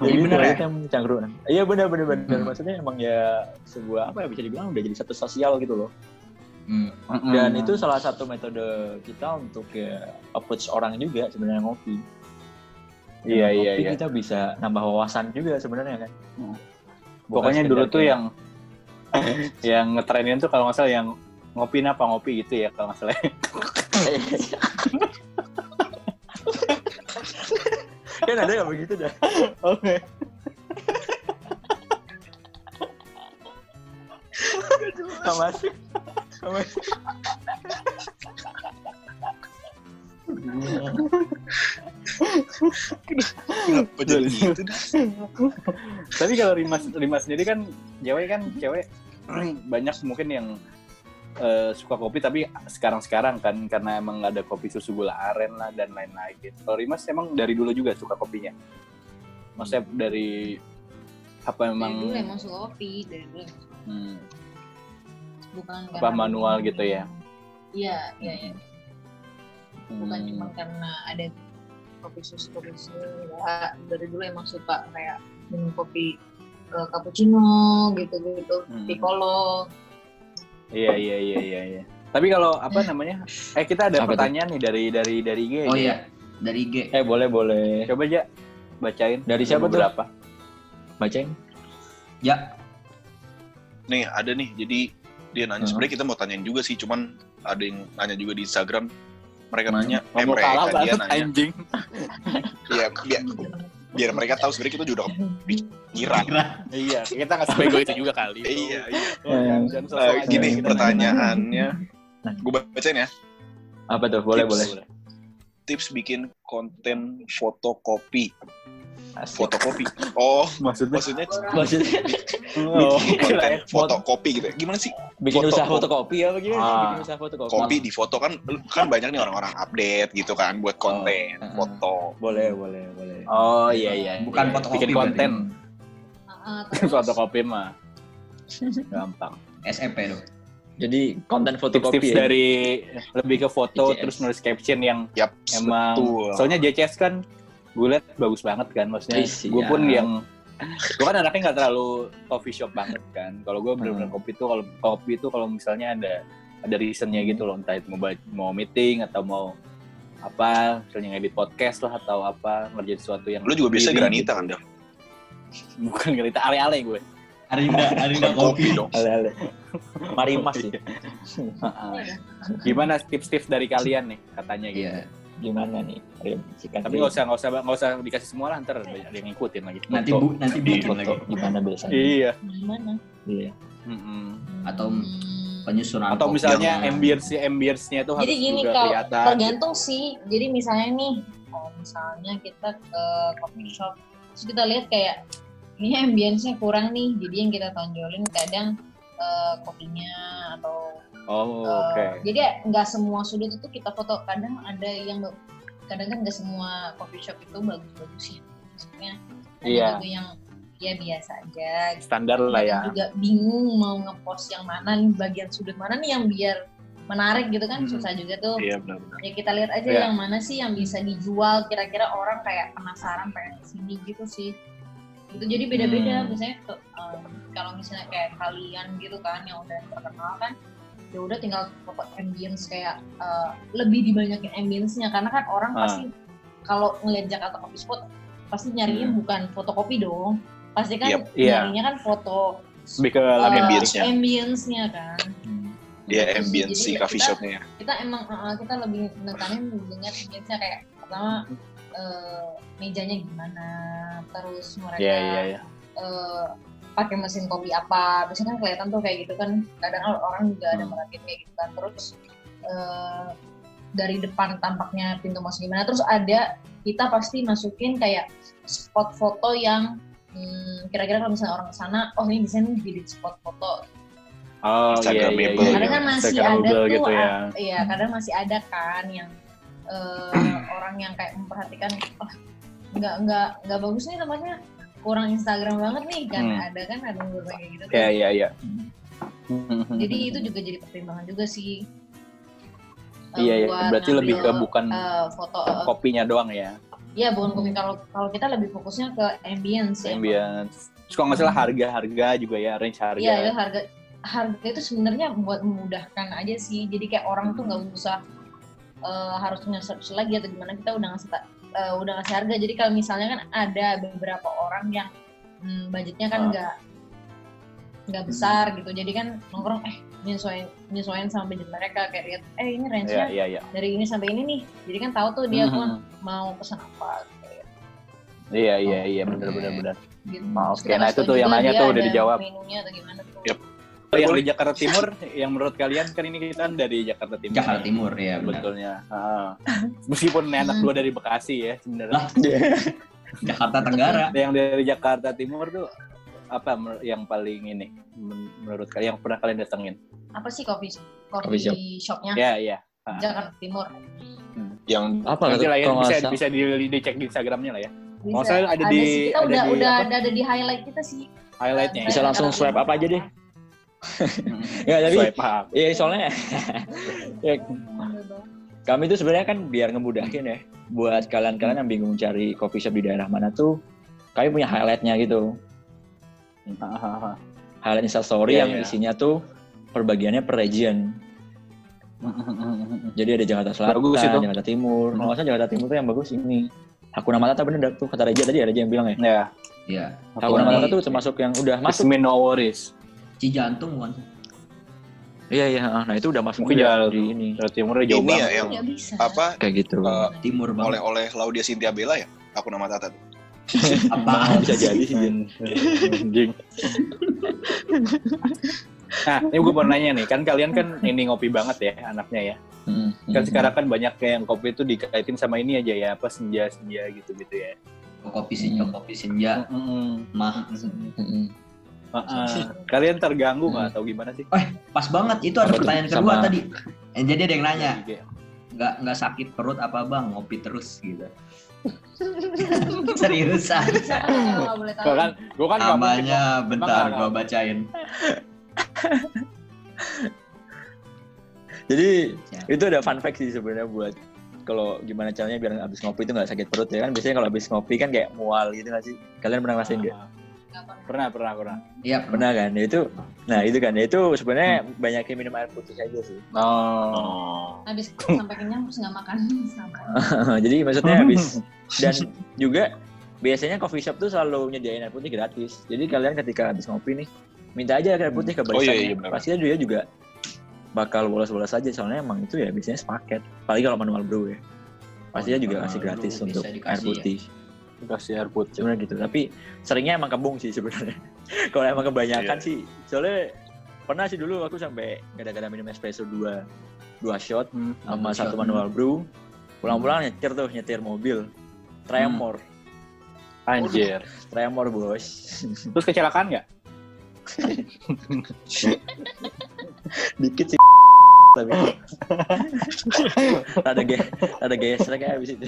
Jadi bener ya? itu yang cangkruan iya bener bener bener Hmm. maksudnya emang ya sebuah apa ya bisa dibilang udah jadi satu sosial gitu loh Hmm. dan itu salah satu metode kita untuk ya approach orang juga sebenarnya ngopi Iya, iya, iya. kita bisa nambah wawasan juga sebenarnya kan Hmm. Pokoknya dulu tuh yang yang ngetrenin tuh kalau nggak salah yang ngopi apa ngopi gitu ya kalau nggak salah. kan ada yang begitu dah Oke. Nggak masuk Nggak masuk Kenapa jadi gitu dah? Tapi kalau Rimas Rimas sendiri kan cewek kan cewek banyak mungkin yang eh, suka kopi tapi sekarang-sekarang kan karena emang ada kopi susu gula aren lah dan lain-lain gitu. Kalau Rimas emang dari dulu juga suka kopinya. Maksudnya dari apa Dari emang dulu emang suka kopi, dari dulu hmm, bukan apa manual gitu ya? Iya, iya, iya. Bukan Hmm. cuma karena ada kopi susu, kopi susu. Ya, dari dulu emang suka kayak minum kopi eh, cappuccino gitu-gitu, Hmm. piccolo. Iya iya iya iya. iya. Tapi kalau apa namanya? Eh kita ada Apa pertanyaan nih dari dari dari IG. Oh iya, dari IG. eh boleh boleh Coba aja bacain. Dari siapa tuh? Berapa? bacain Ya, Nih, ada nih. Jadi dia nanya Hmm. sebenarnya kita mau tanyain juga sih, cuman ada yang nanya juga di Instagram. Mereka nanya, eh mereka dia nanya. anjing. Iya, biar, biar mereka tahu sebenarnya kita juga pikiran. iya, kita nggak sebego itu juga kali. Iya, iya. Oh, jangan- jangan Eh, sosok aja. gini Kita pertanyaannya, Nah. gue bacain ya. apa tuh boleh Tips. boleh Tips bikin konten fotokopi. Asik. Fotokopi. Oh, Maksudnya? maksudnya maksudnya Oh, bikin konten kirain fotokopi gitu. ya. Gimana sih? bikin Foto- usaha fotokopi ya bagaimana Ah. bikin usaha fotokopi Kopi di foto kan kan banyak nih orang-orang update gitu kan buat konten Oh, foto. boleh boleh boleh oh iya iya. Bukan iya. fotokopi Bikin konten. Terus Fotokopi mah gampang. SMP dong. jadi konten fotokopi Tips-tips ya? dari lebih ke foto JCS. terus nulis caption yang Yap, emang betul. soalnya JCS kan gue liat bagus banget kan maksudnya gue pun yang gue kan anaknya nggak terlalu coffee shop banget kan kalau gue bener-bener Hmm. kopi tuh kalau kopi itu kalau misalnya ada ada reasonnya gitu loh entah itu mau mau meeting atau mau apa misalnya ngedit podcast lah atau apa ngerjain sesuatu yang Lu juga biasa sendiri granita gitu. kan, Dam? bukan granita ale-ale gue Arinda, Arinda Kopi kopi. dong. ale ale mari mas ya Heeh. gimana tips-tips dari kalian nih katanya gitu Iya. Gimana nih Rim, sikat tapi nggak usah nggak usah nggak usah dikasih semua lah ntar ada yang ngikutin lagi Nanti bu, nanti bikin foto lagi. gimana biasanya iya gimana? iya. Atau Hmm. penyusunan Atau misalnya yang- ambience ambience-nya itu harus Jadi gini juga kalau kelihatan. tergantung sih. Jadi misalnya nih, kalau misalnya kita ke coffee shop, terus kita lihat kayak ini ambience-nya kurang nih, jadi yang kita tonjolin kadang eh, kopinya atau Oh, eh, oke. jadi nggak semua sudut itu kita foto. Kadang ada yang kadang kan nggak semua coffee shop itu bagus-bagus ya. Maksudnya ada Iya. juga yang ya biasa aja. gitu. Standar lah ya. Juga bingung mau ngepost yang mana nih bagian sudut mana nih yang biar menarik gitu kan Hmm. susah juga tuh Iya benar-benar. ya kita lihat aja Iya. yang mana sih yang bisa dijual kira-kira orang kayak penasaran pengen ke sini gitu sih itu jadi beda-beda Hmm. misalnya em, kalau misalnya kayak kalian gitu kan yang udah terkenal kan ya udah tinggal foto ambience kayak eh, lebih dibanyakin ambience-nya karena kan orang Ah. pasti kalau ngeliat Jakarta Coffee Spot pasti nyarinya bukan fotokopi dong pasti kan Yep, iya. nyarinya kan foto Lebih ke lamin ambience-nya. ambience-nya kan Dia sih. ambience si coffee shopnya ya. kita emang uh, kita lebih nekanin dengan ambience-nya kayak pertama uh, mejanya gimana terus mereka Iya, iya, iya. uh, pakai mesin kopi apa biasanya kan kelihatan tuh kayak gitu kan kadang orang juga ada Hmm. merhatiin kayak gitu kan terus uh, dari depan tampaknya pintu masuk gimana terus ada kita pasti masukin kayak spot foto yang hmm, kira-kira kalau misalnya orang ke sana oh ini bisa nih jadi spot foto Oh, iya, iya, Instagramable. iya. kadang kan masih ada tuh gitu ya. ah, iya kadang masih ada kan yang eh, orang yang kayak memperhatikan oh nggak nggak nggak bagus nih tempatnya kurang Instagram banget nih kan Hmm. ada kan ada beberapa kayak gitu. Iya, iya, iya. jadi itu juga jadi pertimbangan juga sih Eh, Iya, iya. buat Berarti lebih ke bukan eh, foto eh, kopinya doang ya. Iya bukan kopi kalau kalau kita lebih fokusnya ke ambience ya. Ambience. Terus kalau nggak salah harga-harga juga ya, range harga. Iya itu harga harga itu sebenarnya buat memudahkan aja sih. Jadi kayak orang tuh nggak usah eh, harus nge-search lagi atau gimana kita udah ngasih eh, udah ngasih harga. Jadi kalau misalnya kan ada beberapa orang yang hmm, budgetnya kan Ah. nggak nggak besar gitu. Jadi kan nongkrong eh nyesuaiin nyesuaiin sama budget mereka kayak lihat eh ini range-nya iya, iya. dari ini sampai ini nih. Jadi kan tahu tuh dia pun mau pesan apa kayak Iya, iya, iya, benar benar benar. gitu. Oke, nah itu tuh yang nanya tuh udah dijawab. Menunya atau gimana tuh. Yep. Yang di Jakarta Timur, yang menurut kalian kan ini kita kan dari Jakarta Timur. Jakarta Timur ya benar. Betulnya. Heeh. Meskipun ini anak dua dari Bekasi ya sebenarnya. Lah, Jakarta Tenggara. Yang dari Jakarta Timur tuh apa yang paling ini men- menurut kalian yang pernah kalian datengin? Apa sih coffee coffee, Coffee shop. shopnya Ya, iya. Ah. Jakarta Timur? Yang Apa Nanti lah ya bisa salah- bisa di, dicek di Instagramnya lah ya. Bisa. Oh, saya ada di- sih, kita ada udah di udah apa? ada, ada di highlight kita sih. Highlightnya. Bisa ya. langsung Jakarta swipe apa aja deh. Hmm. Ya tapi ya soalnya ya, kami tuh sebenarnya kan biar ngemudahin ya buat kalian-kalian yang bingung cari coffee shop di daerah mana tuh kami punya highlightnya gitu highlight instastory Iya, yang iya. isinya tuh perbagiannya per region jadi ada Jakarta Selatan, Bagus itu. Jakarta Timur Hmm. kalau salah Jakarta Timur tuh yang bagus ini Hakuna Matata bener tuh kata Reja tadi ada Reja yang bilang ya Ya. Iya. Hakuna Ini- Matata tuh termasuk yang udah masuk Masuk no worries. Cijantung bukan? iya iya nah itu udah masuk juga Jakarta di ini Jawa Timurnya jauh ini ya banget. yang Nggak bisa. apa kayak gitu eh, Timur banget. oleh-oleh Laudia Cynthia Bella ya? Aku nama Tata. tuh. Apa? bisa jadi sih. Anjing. Nah, ini gue mau nanya nih, kan kalian kan ini ngopi banget ya anaknya ya. Mm, Kan mm. sekarang kan banyak yang kopi itu dikaitin sama ini aja ya, apa senja-senja gitu-gitu ya. Kopi senja, kopi senja, mah. Ah, Kalian terganggu nggak atau gimana sih? Pas banget. Itu ada pertanyaan kedua Sama- tadi. Eh, jadi ada yang nanya, Iya. nggak nggak sakit perut apa bang? Ngopi terus gitu. Seriusan. Gua kan, gua kan Namanya bentar gua bacain. Jadi Ya. itu ada fun fact sih sebenarnya buat kalau gimana caranya biar abis ngopi itu nggak sakit perut ya kan biasanya kalau abis ngopi kan kayak mual gitu nggak sih kalian pernah ngerasain nggak Nggak pernah. Pernah, pernah, pernah. Iya, pernah kan Ya itu nah itu kan Ya itu sebenarnya banyak yang minum air putih aja sih Oh. Habis sampai kenyang terus nggak makan sama. jadi maksudnya habis dan juga biasanya coffee shop tuh selalu nyediain air putih gratis jadi kalian ketika habis ngopi nih minta aja air putih ke Oh, iya, iya, benar. pasti dia juga bakal bolos-bolos aja soalnya emang itu ya biasanya sepaket apalagi kalau manual brew ya pasti dia juga manual kasih gratis untuk air dikasih ya. Kasih air putih. sebenarnya gitu tapi seringnya emang kembung sih sebenarnya kalau emang kebanyakan Iya. sih soalnya pernah sih dulu aku sampai gara-gara minum espresso dua dua shot Hmm. sama Satu satu shot. manual brew pulang-pulang nyetir tuh nyetir mobil tremor Anjir. tremor bos Terus kecelakaan nggak? dikit sih tapi ada ge ada gesrek kayak habis itu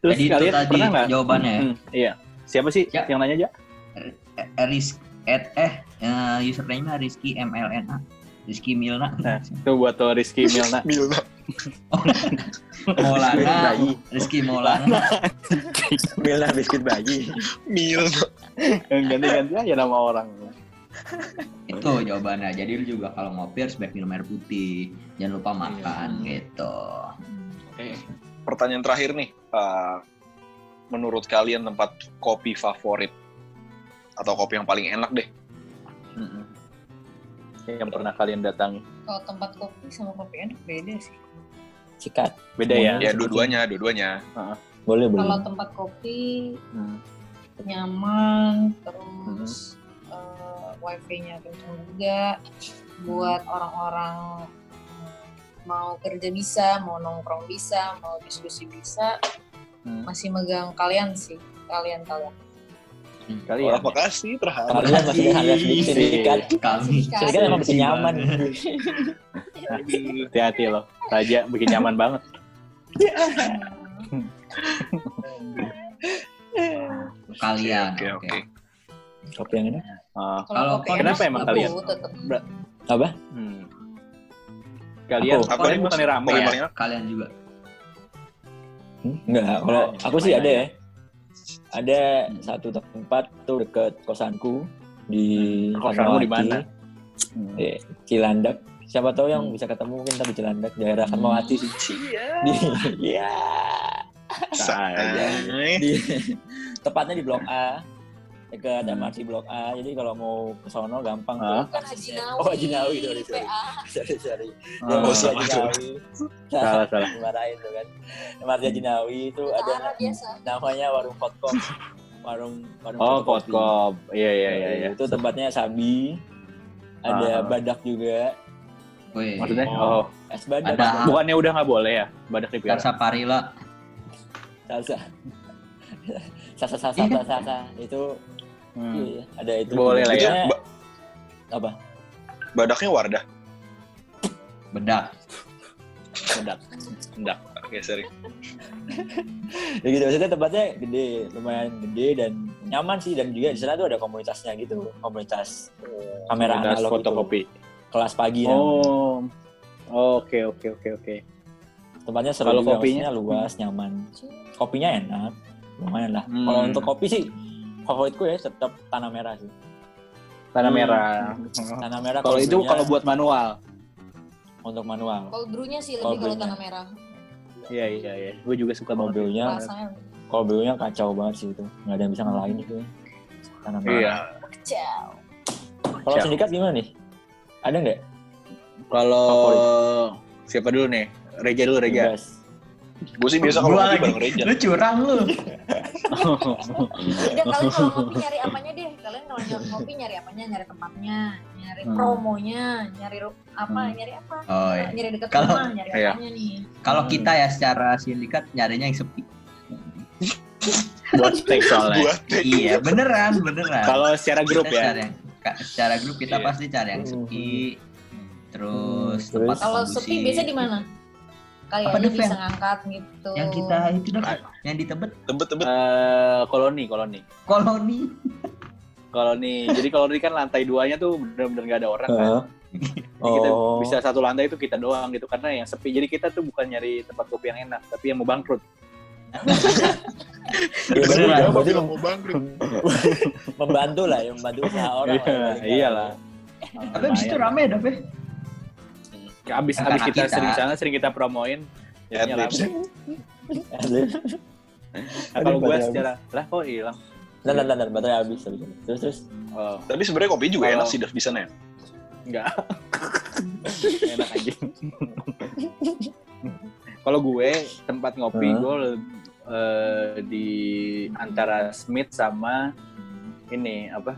Terus Jadi itu kalian tadi pernah nggak? jawabannya ya. Hmm, iya. Siapa sih Ya. yang nanya aja? Eh, Ris at eh eh, username-nya Rizky MLNA. Rizky Milna. Nah, itu buat tuh Rizky Milna. Milna. Maulana. bayi Rizky Maulana. Milna biskuit bayi Milna. Ganti-ganti aja nama orang. Itu jawabannya. Jadi lu juga kalau ngopi harus banyak minum air putih. Jangan lupa makan gitu. Oke. Pertanyaan terakhir nih. Eh, menurut kalian tempat kopi favorit atau kopi yang paling enak deh? Mm-mm. Yang pernah kalian datangi. Kalau tempat kopi sama kopi enak beda sih. sikat Beda ya? Ya dua-duanya, dua-duanya. boleh boleh Kalau tempat kopi Hmm. nyaman, terus eh, wifi-nya kenceng juga buat orang-orang mau kerja bisa, mau nongkrong bisa, mau diskusi bisa, Hmm. masih megang kalian sih, kalian kalian. Kalian. Terima kasih terhadap kalian masih ada sedikit sindikat Kami. sindikat emang bikin nyaman Hati-hati loh. Raja bikin nyaman banget. Kalian. Oke, Oke. oke. kopi yang ini Ah, Kalau kopi kenapa emang kalian? tetep apa hmm. Kalian, Aku- Apa? kalian rame Kopi ya? paling? Kalian juga. Hmm, enggak kalau aku sih ada ya. ada satu tempat tuh deket kosanku di Kosanmu di mana? Iya, Cilandak. Siapa tahu yang bisa ketemu mungkin tapi Cilandak daerah Fatmawati sih. Di ya Say. di tepatnya di Blok A dekat MRT Blok A jadi kalau mau ke sono gampang Hah? tuh Bukan Haji Nawi. Oh, Haji Nawi, sorry, sorry. PA. sorry sorry Ah, Yang Oh, Haji salah. Salah, salah. dimarahin tuh kan MRT Haji Nawi itu ada Utara biasa. namanya warung Kotkop warung warung Oh, kotkop. Iya, iya, iya. iya. itu tempatnya sabi ada Ah. badak juga Wih. Maksudnya, oh, es badak Ada. bukannya udah nggak boleh ya? Badak dipiara. Salsa Parila. salsa sasa sasa sasa sasa itu Hmm. iya, ada itu Boleh lah ya. Ba- apa badaknya Wardah. Bedak. Badak. Badak. Oke, sorry. ya gitu maksudnya tempatnya gede lumayan gede dan nyaman sih dan juga di sana tuh ada komunitasnya gitu komunitas kamera Komunitas analog fotokopi. itu. kelas pagi. Oh. Oke, oke, oke, oke. tempatnya seru Kalau kopinya? luas nyaman kopinya enak lumayan lah Hmm. kalau untuk kopi sih favoritku ya tetap tanah merah sih Tanah Hmm. merah. tanah merah Kalau itu kalau buat manual. untuk manual Cold brew-nya sih Cold lebih kalau tanah merah. Iya, iya, iya. Gue juga suka kalau brewnya Rasanya kalau brewnya kacau banget sih itu nggak ada yang bisa ngalahin itu ya. tanah merah Iya. kecil. kalau Kacau. sindikat gimana nih ada nggak Kalau siapa dulu nih? Reja dulu, Reja. Bebas. Gue sih biasa kalau lagi. bareng Reja. Lu curang lu. Udah kalian kalau ngopi nyari apanya deh? Kalian kalau nyari ngopi nyari apanya? Nyari tempatnya, nyari Hmm. promonya, nyari apa? Hmm. Nyari apa? Oh iya. Nyari dekat Kalau- rumah, nyari iya. apanya nih? Kalau kita ya secara sindikat nyarinya yang sepi. buat steak soalnya. Buat iya, beneran, beneran. Kalau secara grup Kita ya. cari yang- secara grup kita Iya. pasti cari yang sepi. Terus Hmm, tempat terus? Kalau sepi biasa di mana? Deh, bisa Fen? ngangkat gitu. Yang kita itu dah, yang di Tebet tebet-tebet. Eh, koloni, koloni. koloni. Koloni. Jadi koloni kan lantai duanya tuh bener-bener gak ada orang kan. Hah? Jadi kita Oh. bisa satu lantai itu kita doang gitu karena yang sepi. Jadi kita tuh bukan nyari tempat kopi yang enak, tapi yang mau bangkrut. Ya, Beneran. berarti mau bangkrut. membantu lah, ya, membantu usaha orang. Iya, nggak. iyalah. Tapi abis itu rame dah, Abis Karena abis kita, kita- sering sana sering kita promoin. ya. Nah, kalau gue secara lah kok hilang. Dan dan dan baterai habis habis. Terus terus. Oh, Tapi sebenarnya kopi juga enak sih Dav di sana ya. enggak. enak aja. kalau gue tempat ngopi Hah? gue eh, di antara Smith sama ini apa?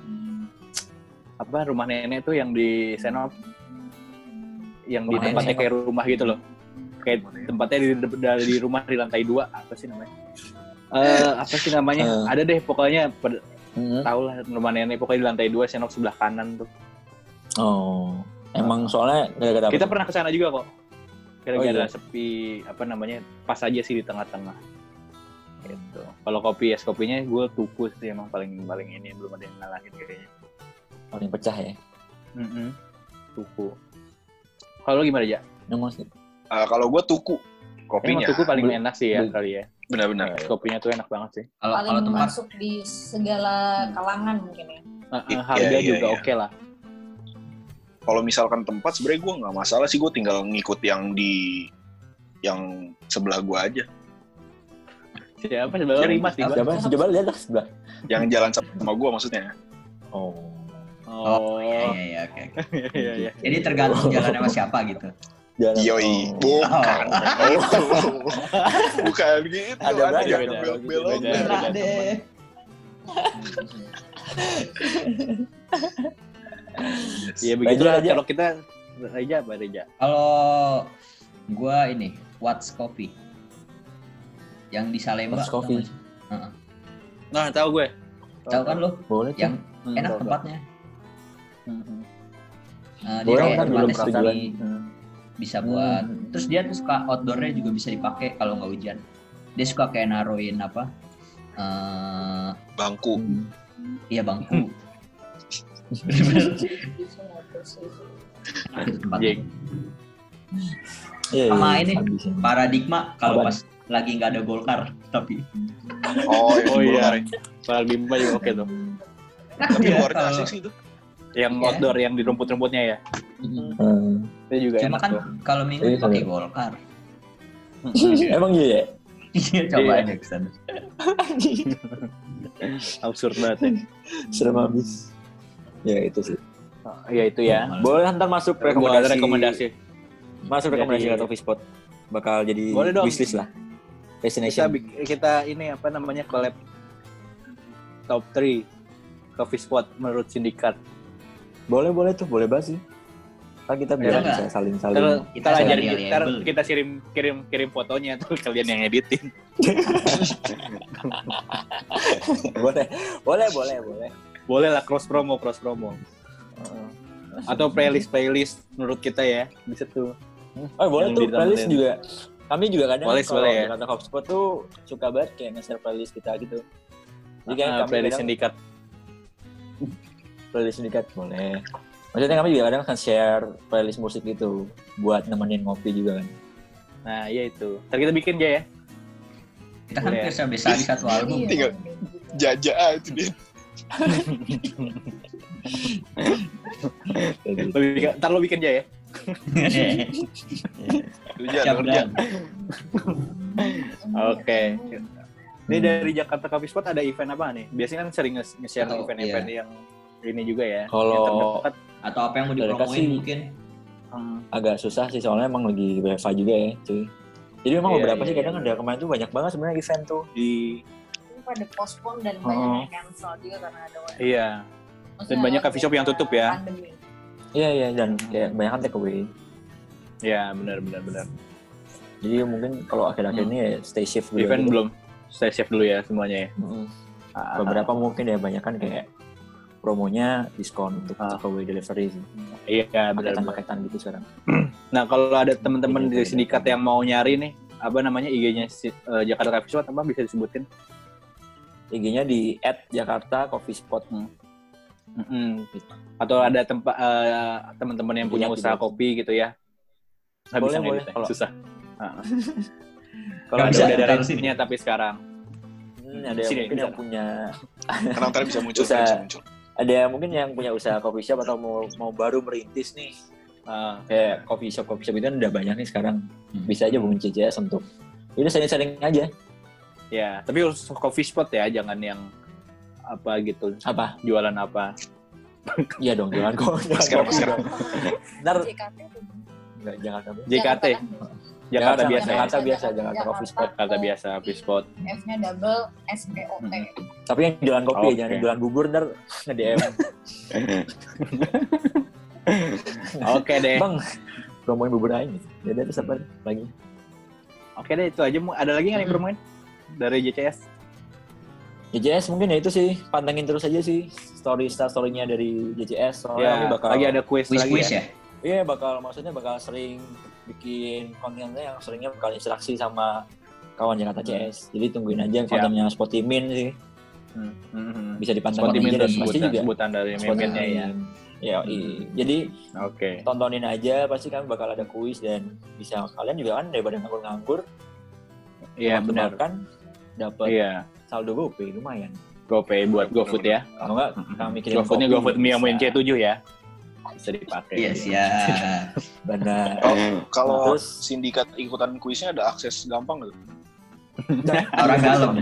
Apa apa rumah nenek tuh yang di Senop yang di tempatnya kayak rumah gitu loh. Kayak tempatnya di, di, di rumah di lantai dua apa sih namanya? Eh apa sih namanya? Eh. ada deh pokoknya pada- Hmm. tahu lah rumah nenek pokoknya di lantai dua Senop sebelah kanan tuh. Oh, emang soalnya gara-gara kita pernah ke sana juga kok. Gara-gara Oh, iya. sepi apa namanya pas aja sih di tengah-tengah. Gitu. Kalau kopi es kopinya gue tuku sih emang paling paling ini belum ada yang ngalahin kayaknya. Paling pecah ya. Mm-mm. tuku kalau gimana aja Emang sih. Ah, kalau gue tuku kopinya. Emang tuku paling enak sih ya kali ya Benar-benar. es kopinya tuh enak banget sih Kalau kalau paling tempat masuk di segala kalangan mungkin ya. Eh, Iya, harga iya, juga iya. oke lah Kalau misalkan tempat sebenarnya gue nggak masalah sih gue tinggal ngikut yang di yang sebelah gue aja. siapa sebenarnya Yang- Rimas gua. Coba lihat lah sebelah. Yang jalan sama gue maksudnya. Oh. Oh iya iya iya oke. oke. iya iya Jadi tergantung jalan sama siapa gitu. Jalan. Yoi, Oh. bukan. bukan gitu. Ada Ada, banyak, yang belok-belok. beda, deh. iya begitu Reja, Reja. kalau kita Reja apa Reja Kalau gua ini What's Coffee yang di Salemba. What's Coffee? nah tahu gue Tahu kan lo? Boleh. Yang Hmm, enak tempatnya. Eh, dia kayak kan belum jalan. Hmm. bisa buat. Hmm. Terus dia tuh suka outdoornya juga bisa dipakai kalau nggak hujan. Dia suka kayak naruhin apa? eh Bangku. Hmm. iya bangku. Ada tempatnya. Jeng. Iya, Sama iya, ini. habis. Paradigma kalau pas lagi nggak ada Golkar tapi Oh, yang oh iya bimba juga oke tuh Tapi Iya, kalau- asik sih itu. Yang Iya. outdoor yang di rumput-rumputnya ya Hmm. itu juga Cuma enak kan kalau minggu Iya, pakai iya. Golkar. Emang iya ya? Iya coba Iya. aja ke sana. absurd banget ya Serem habis. Ya itu sih. Oh, ya itu ya Boleh ntar masuk rekomendasi. rekomendasi Masuk rekomendasi ke coffee spot. Bakal jadi Boleh dong. wishlist lah. kita Destination. bik- kita ini apa namanya collab top 3 coffee spot menurut sindikat Boleh boleh tuh, boleh banget sih. Ntar kita biar bisa saling-saling. Ntar, Kita ajarin ntar kita kirim kirim kirim fotonya tuh kalian yang editin boleh, boleh, boleh, boleh. boleh lah cross promo cross promo Heeh. atau playlist playlist menurut kita ya bisa tuh Oh boleh Yang tuh ditemenin. playlist juga. Kami juga kadang Boleh, kalau boleh ya. Jakarta Coffee Spot tuh suka banget kayak nge-share playlist kita gitu. Jadi kayak Ah, kami playlist kadang sindikat playlist sindikat boleh. Maksudnya kami juga kadang akan share playlist musik gitu buat nemenin ngopi juga kan. nah iya itu ntar kita bikin aja ya Kita kan Boleh. bisa bisa di satu album. Tinggal- Jaja ah, itu dia. Gitu. Lo bikin- ntar lo bikin aja ya Jan. Jan. Oke. ini dari Jakarta Coffee Spot ada event apa nih biasanya kan sering nge- nge-share event-event yang ini juga ya Kalau-. Atau apa yang mau dipromoin mungkin. Hmm, agak susah sih soalnya emang lagi WFA juga ya cuy. Jadi memang Iya, beberapa iya, sih iya, kadang ada kemarin tuh banyak banget sebenarnya event tuh di pada postpone dan banyak yang cancel juga karena ada iya Maksudnya banyak coffee shop yang tutup ya. pandemi. Iya iya dan kayak banyak kan take away. iya benar benar benar Jadi mungkin kalau akhir-akhir ini ya stay safe dulu. event belum stay safe dulu ya semuanya ya Mm-mm. Ah, Beberapa mungkin ya banyak kan kayak promonya diskon untuk Ah. take away delivery sih. iya. Paketan-paketan gitu sekarang. nah kalau ada teman-teman Iya, di iya, sindikat iya. yang mau nyari nih apa namanya IG-nya si- eh, Jakarta Coffee Spot apa bisa disebutin IG-nya di @jakarta coffee spot. Mm-mm. atau ada tempat eh, teman-teman yang punya usaha kopi gitu ya nggak Boleh, bisa boleh. Kalau- susah Ah. Kalau Nggak ada, bisa ada- tapi sekarang hmm, ada yang Sini, mungkin yang punya Karena ntar bisa muncul, bisa muncul. Ada yang mungkin yang punya usaha coffee shop atau mau mau baru merintis nih. Ah, kayak coffee shop coffee shop itu kan udah banyak nih sekarang. Hmm. bisa aja hubungin CCS untuk itu sharing-sharing aja. Ya tapi harus coffee spot ya jangan yang apa gitu. Apa? Jualan apa? Iya dong jangan kok Masker, masker. ntar JKT jangan JKT Jakarta kan? Jakarta biasa ya? Jakarta biasa, Jakarta Coffee Spot. Jakarta biasa, coffee spot. F-nya double S P O T. Hmm. Tapi yang jualan kopi, Oke. jangan yang jualan bubur ntar nge-DM. Oke deh. Bang, promoin bubur aja. Jadi terus apa lagi? Oke deh, itu aja. Ada lagi nggak nih promoin dari JCS? JCS mungkin ya itu sih, pantengin terus aja sih story star story-nya dari JCS. Soalnya Ya, kami bakal lagi ada kuis lagi Quiz-quiz ya. ya? Iya bakal maksudnya bakal sering bikin kontennya yang seringnya bakal interaksi sama kawan Jakarta CS. Jadi tungguin aja kontennya Spotimin sih. Hmm, hmm, hmm. Bisa dipantengin Spotimin aja dan pasti juga sebutan dari memennya ya. Ya, jadi Oke. tontonin aja pasti kan bakal ada kuis dan bisa kalian juga kan daripada nganggur-nganggur Iya benar. kan dapat Iya. saldo GoPay lumayan. GoPay buat GoFood ya. Kalau enggak kami kirim GoFoodnya GoFood Mia bisa. C7 ya. Bisa dipakai. Iya siap. Benar. Oh, kalau Terus sindikat ikutan kuisnya ada akses gampang gitu. Orang dalam.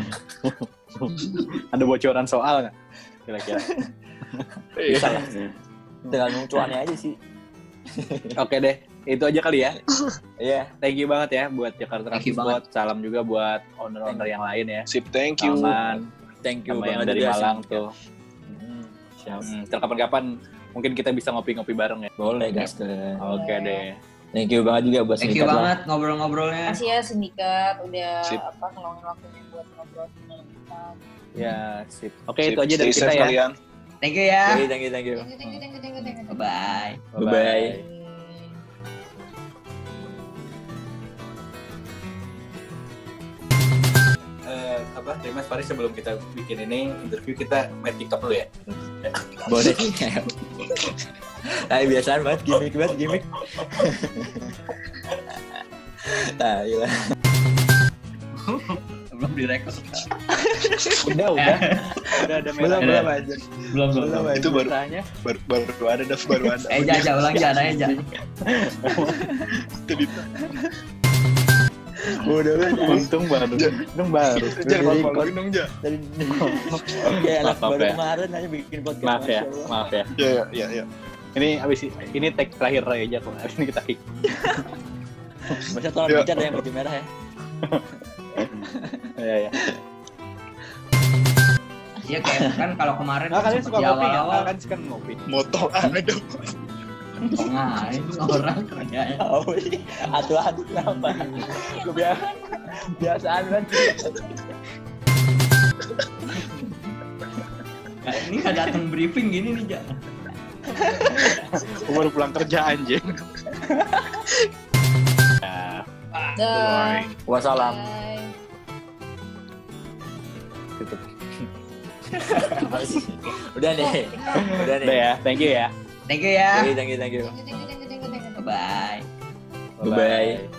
Ada bocoran soal nggak? Kira-kira. bisa lah. Dengan cuannya aja sih. Oke deh. Itu aja kali ya. Iya. Thank you banget ya buat Jakarta Transport. Salam juga buat owner-owner yang lain ya. Sip, thank you. Aman. Thank you Sama yang dari Malang sih. tuh. Hmm, Siap. Mungkin kita bisa ngopi-ngopi bareng ya. Boleh guys. Oke deh. Thank you banget juga buat Thank you banget ngobrol-ngobrolnya. Makasih ya sindikat udah Sip. apa ngeluangin waktunya buat ngobrol sama kita. Ya, sip. Oke, Sip, itu aja dari stay kita ya. kalian. Thank you ya. Oke, thank you, thank you. Thank you, thank you, thank you, thank you, thank you. Bye. Bye-bye. Eh, apa Dimas Faris sebelum kita bikin ini interview kita main TikTok dulu ya. Boleh. Nah, biasaan banget gimmick banget gimmick. Nah, iya. Belum direkod. Udah, udah. udah ada Belum, belum aja. Belum belum. Belum. Itu baru baru, baru ada baru ada. Eh Jaja ulang Jaja aja. Itu Udah, udah. Untung baru. Untung baru. Jangan Dari malu-maluin dong, Ja. Dari kayak anak baru ya. kemarin aja bikin podcast. Maaf ya, maaf ya. Ya, ya, ya, ya. Ini abis ini tag terakhir aja kok. Abis ini kita kick. Masa tolong Ya. dicat yang baju merah ya. Iya, iya. Iya kayak kan kalau kemarin Nah, kalian suka ngopi nggak? awal-awal Kan suka ngopi. Motor ada. Ngain orang kerjanya. Oh, atuhan kenapa? Kebiasaan, biasaan banget. Nah, ini nggak datang briefing gini nih Ja. Aku baru pulang kerja anjing. Ya, Dah. Wassalam. Tutup. Udah nih. Udah nih. Udah ya, thank you ya. Thank you ya. Thank you, thank you. Thank you, thank you, thank you, thank you. Bye. Bye-bye.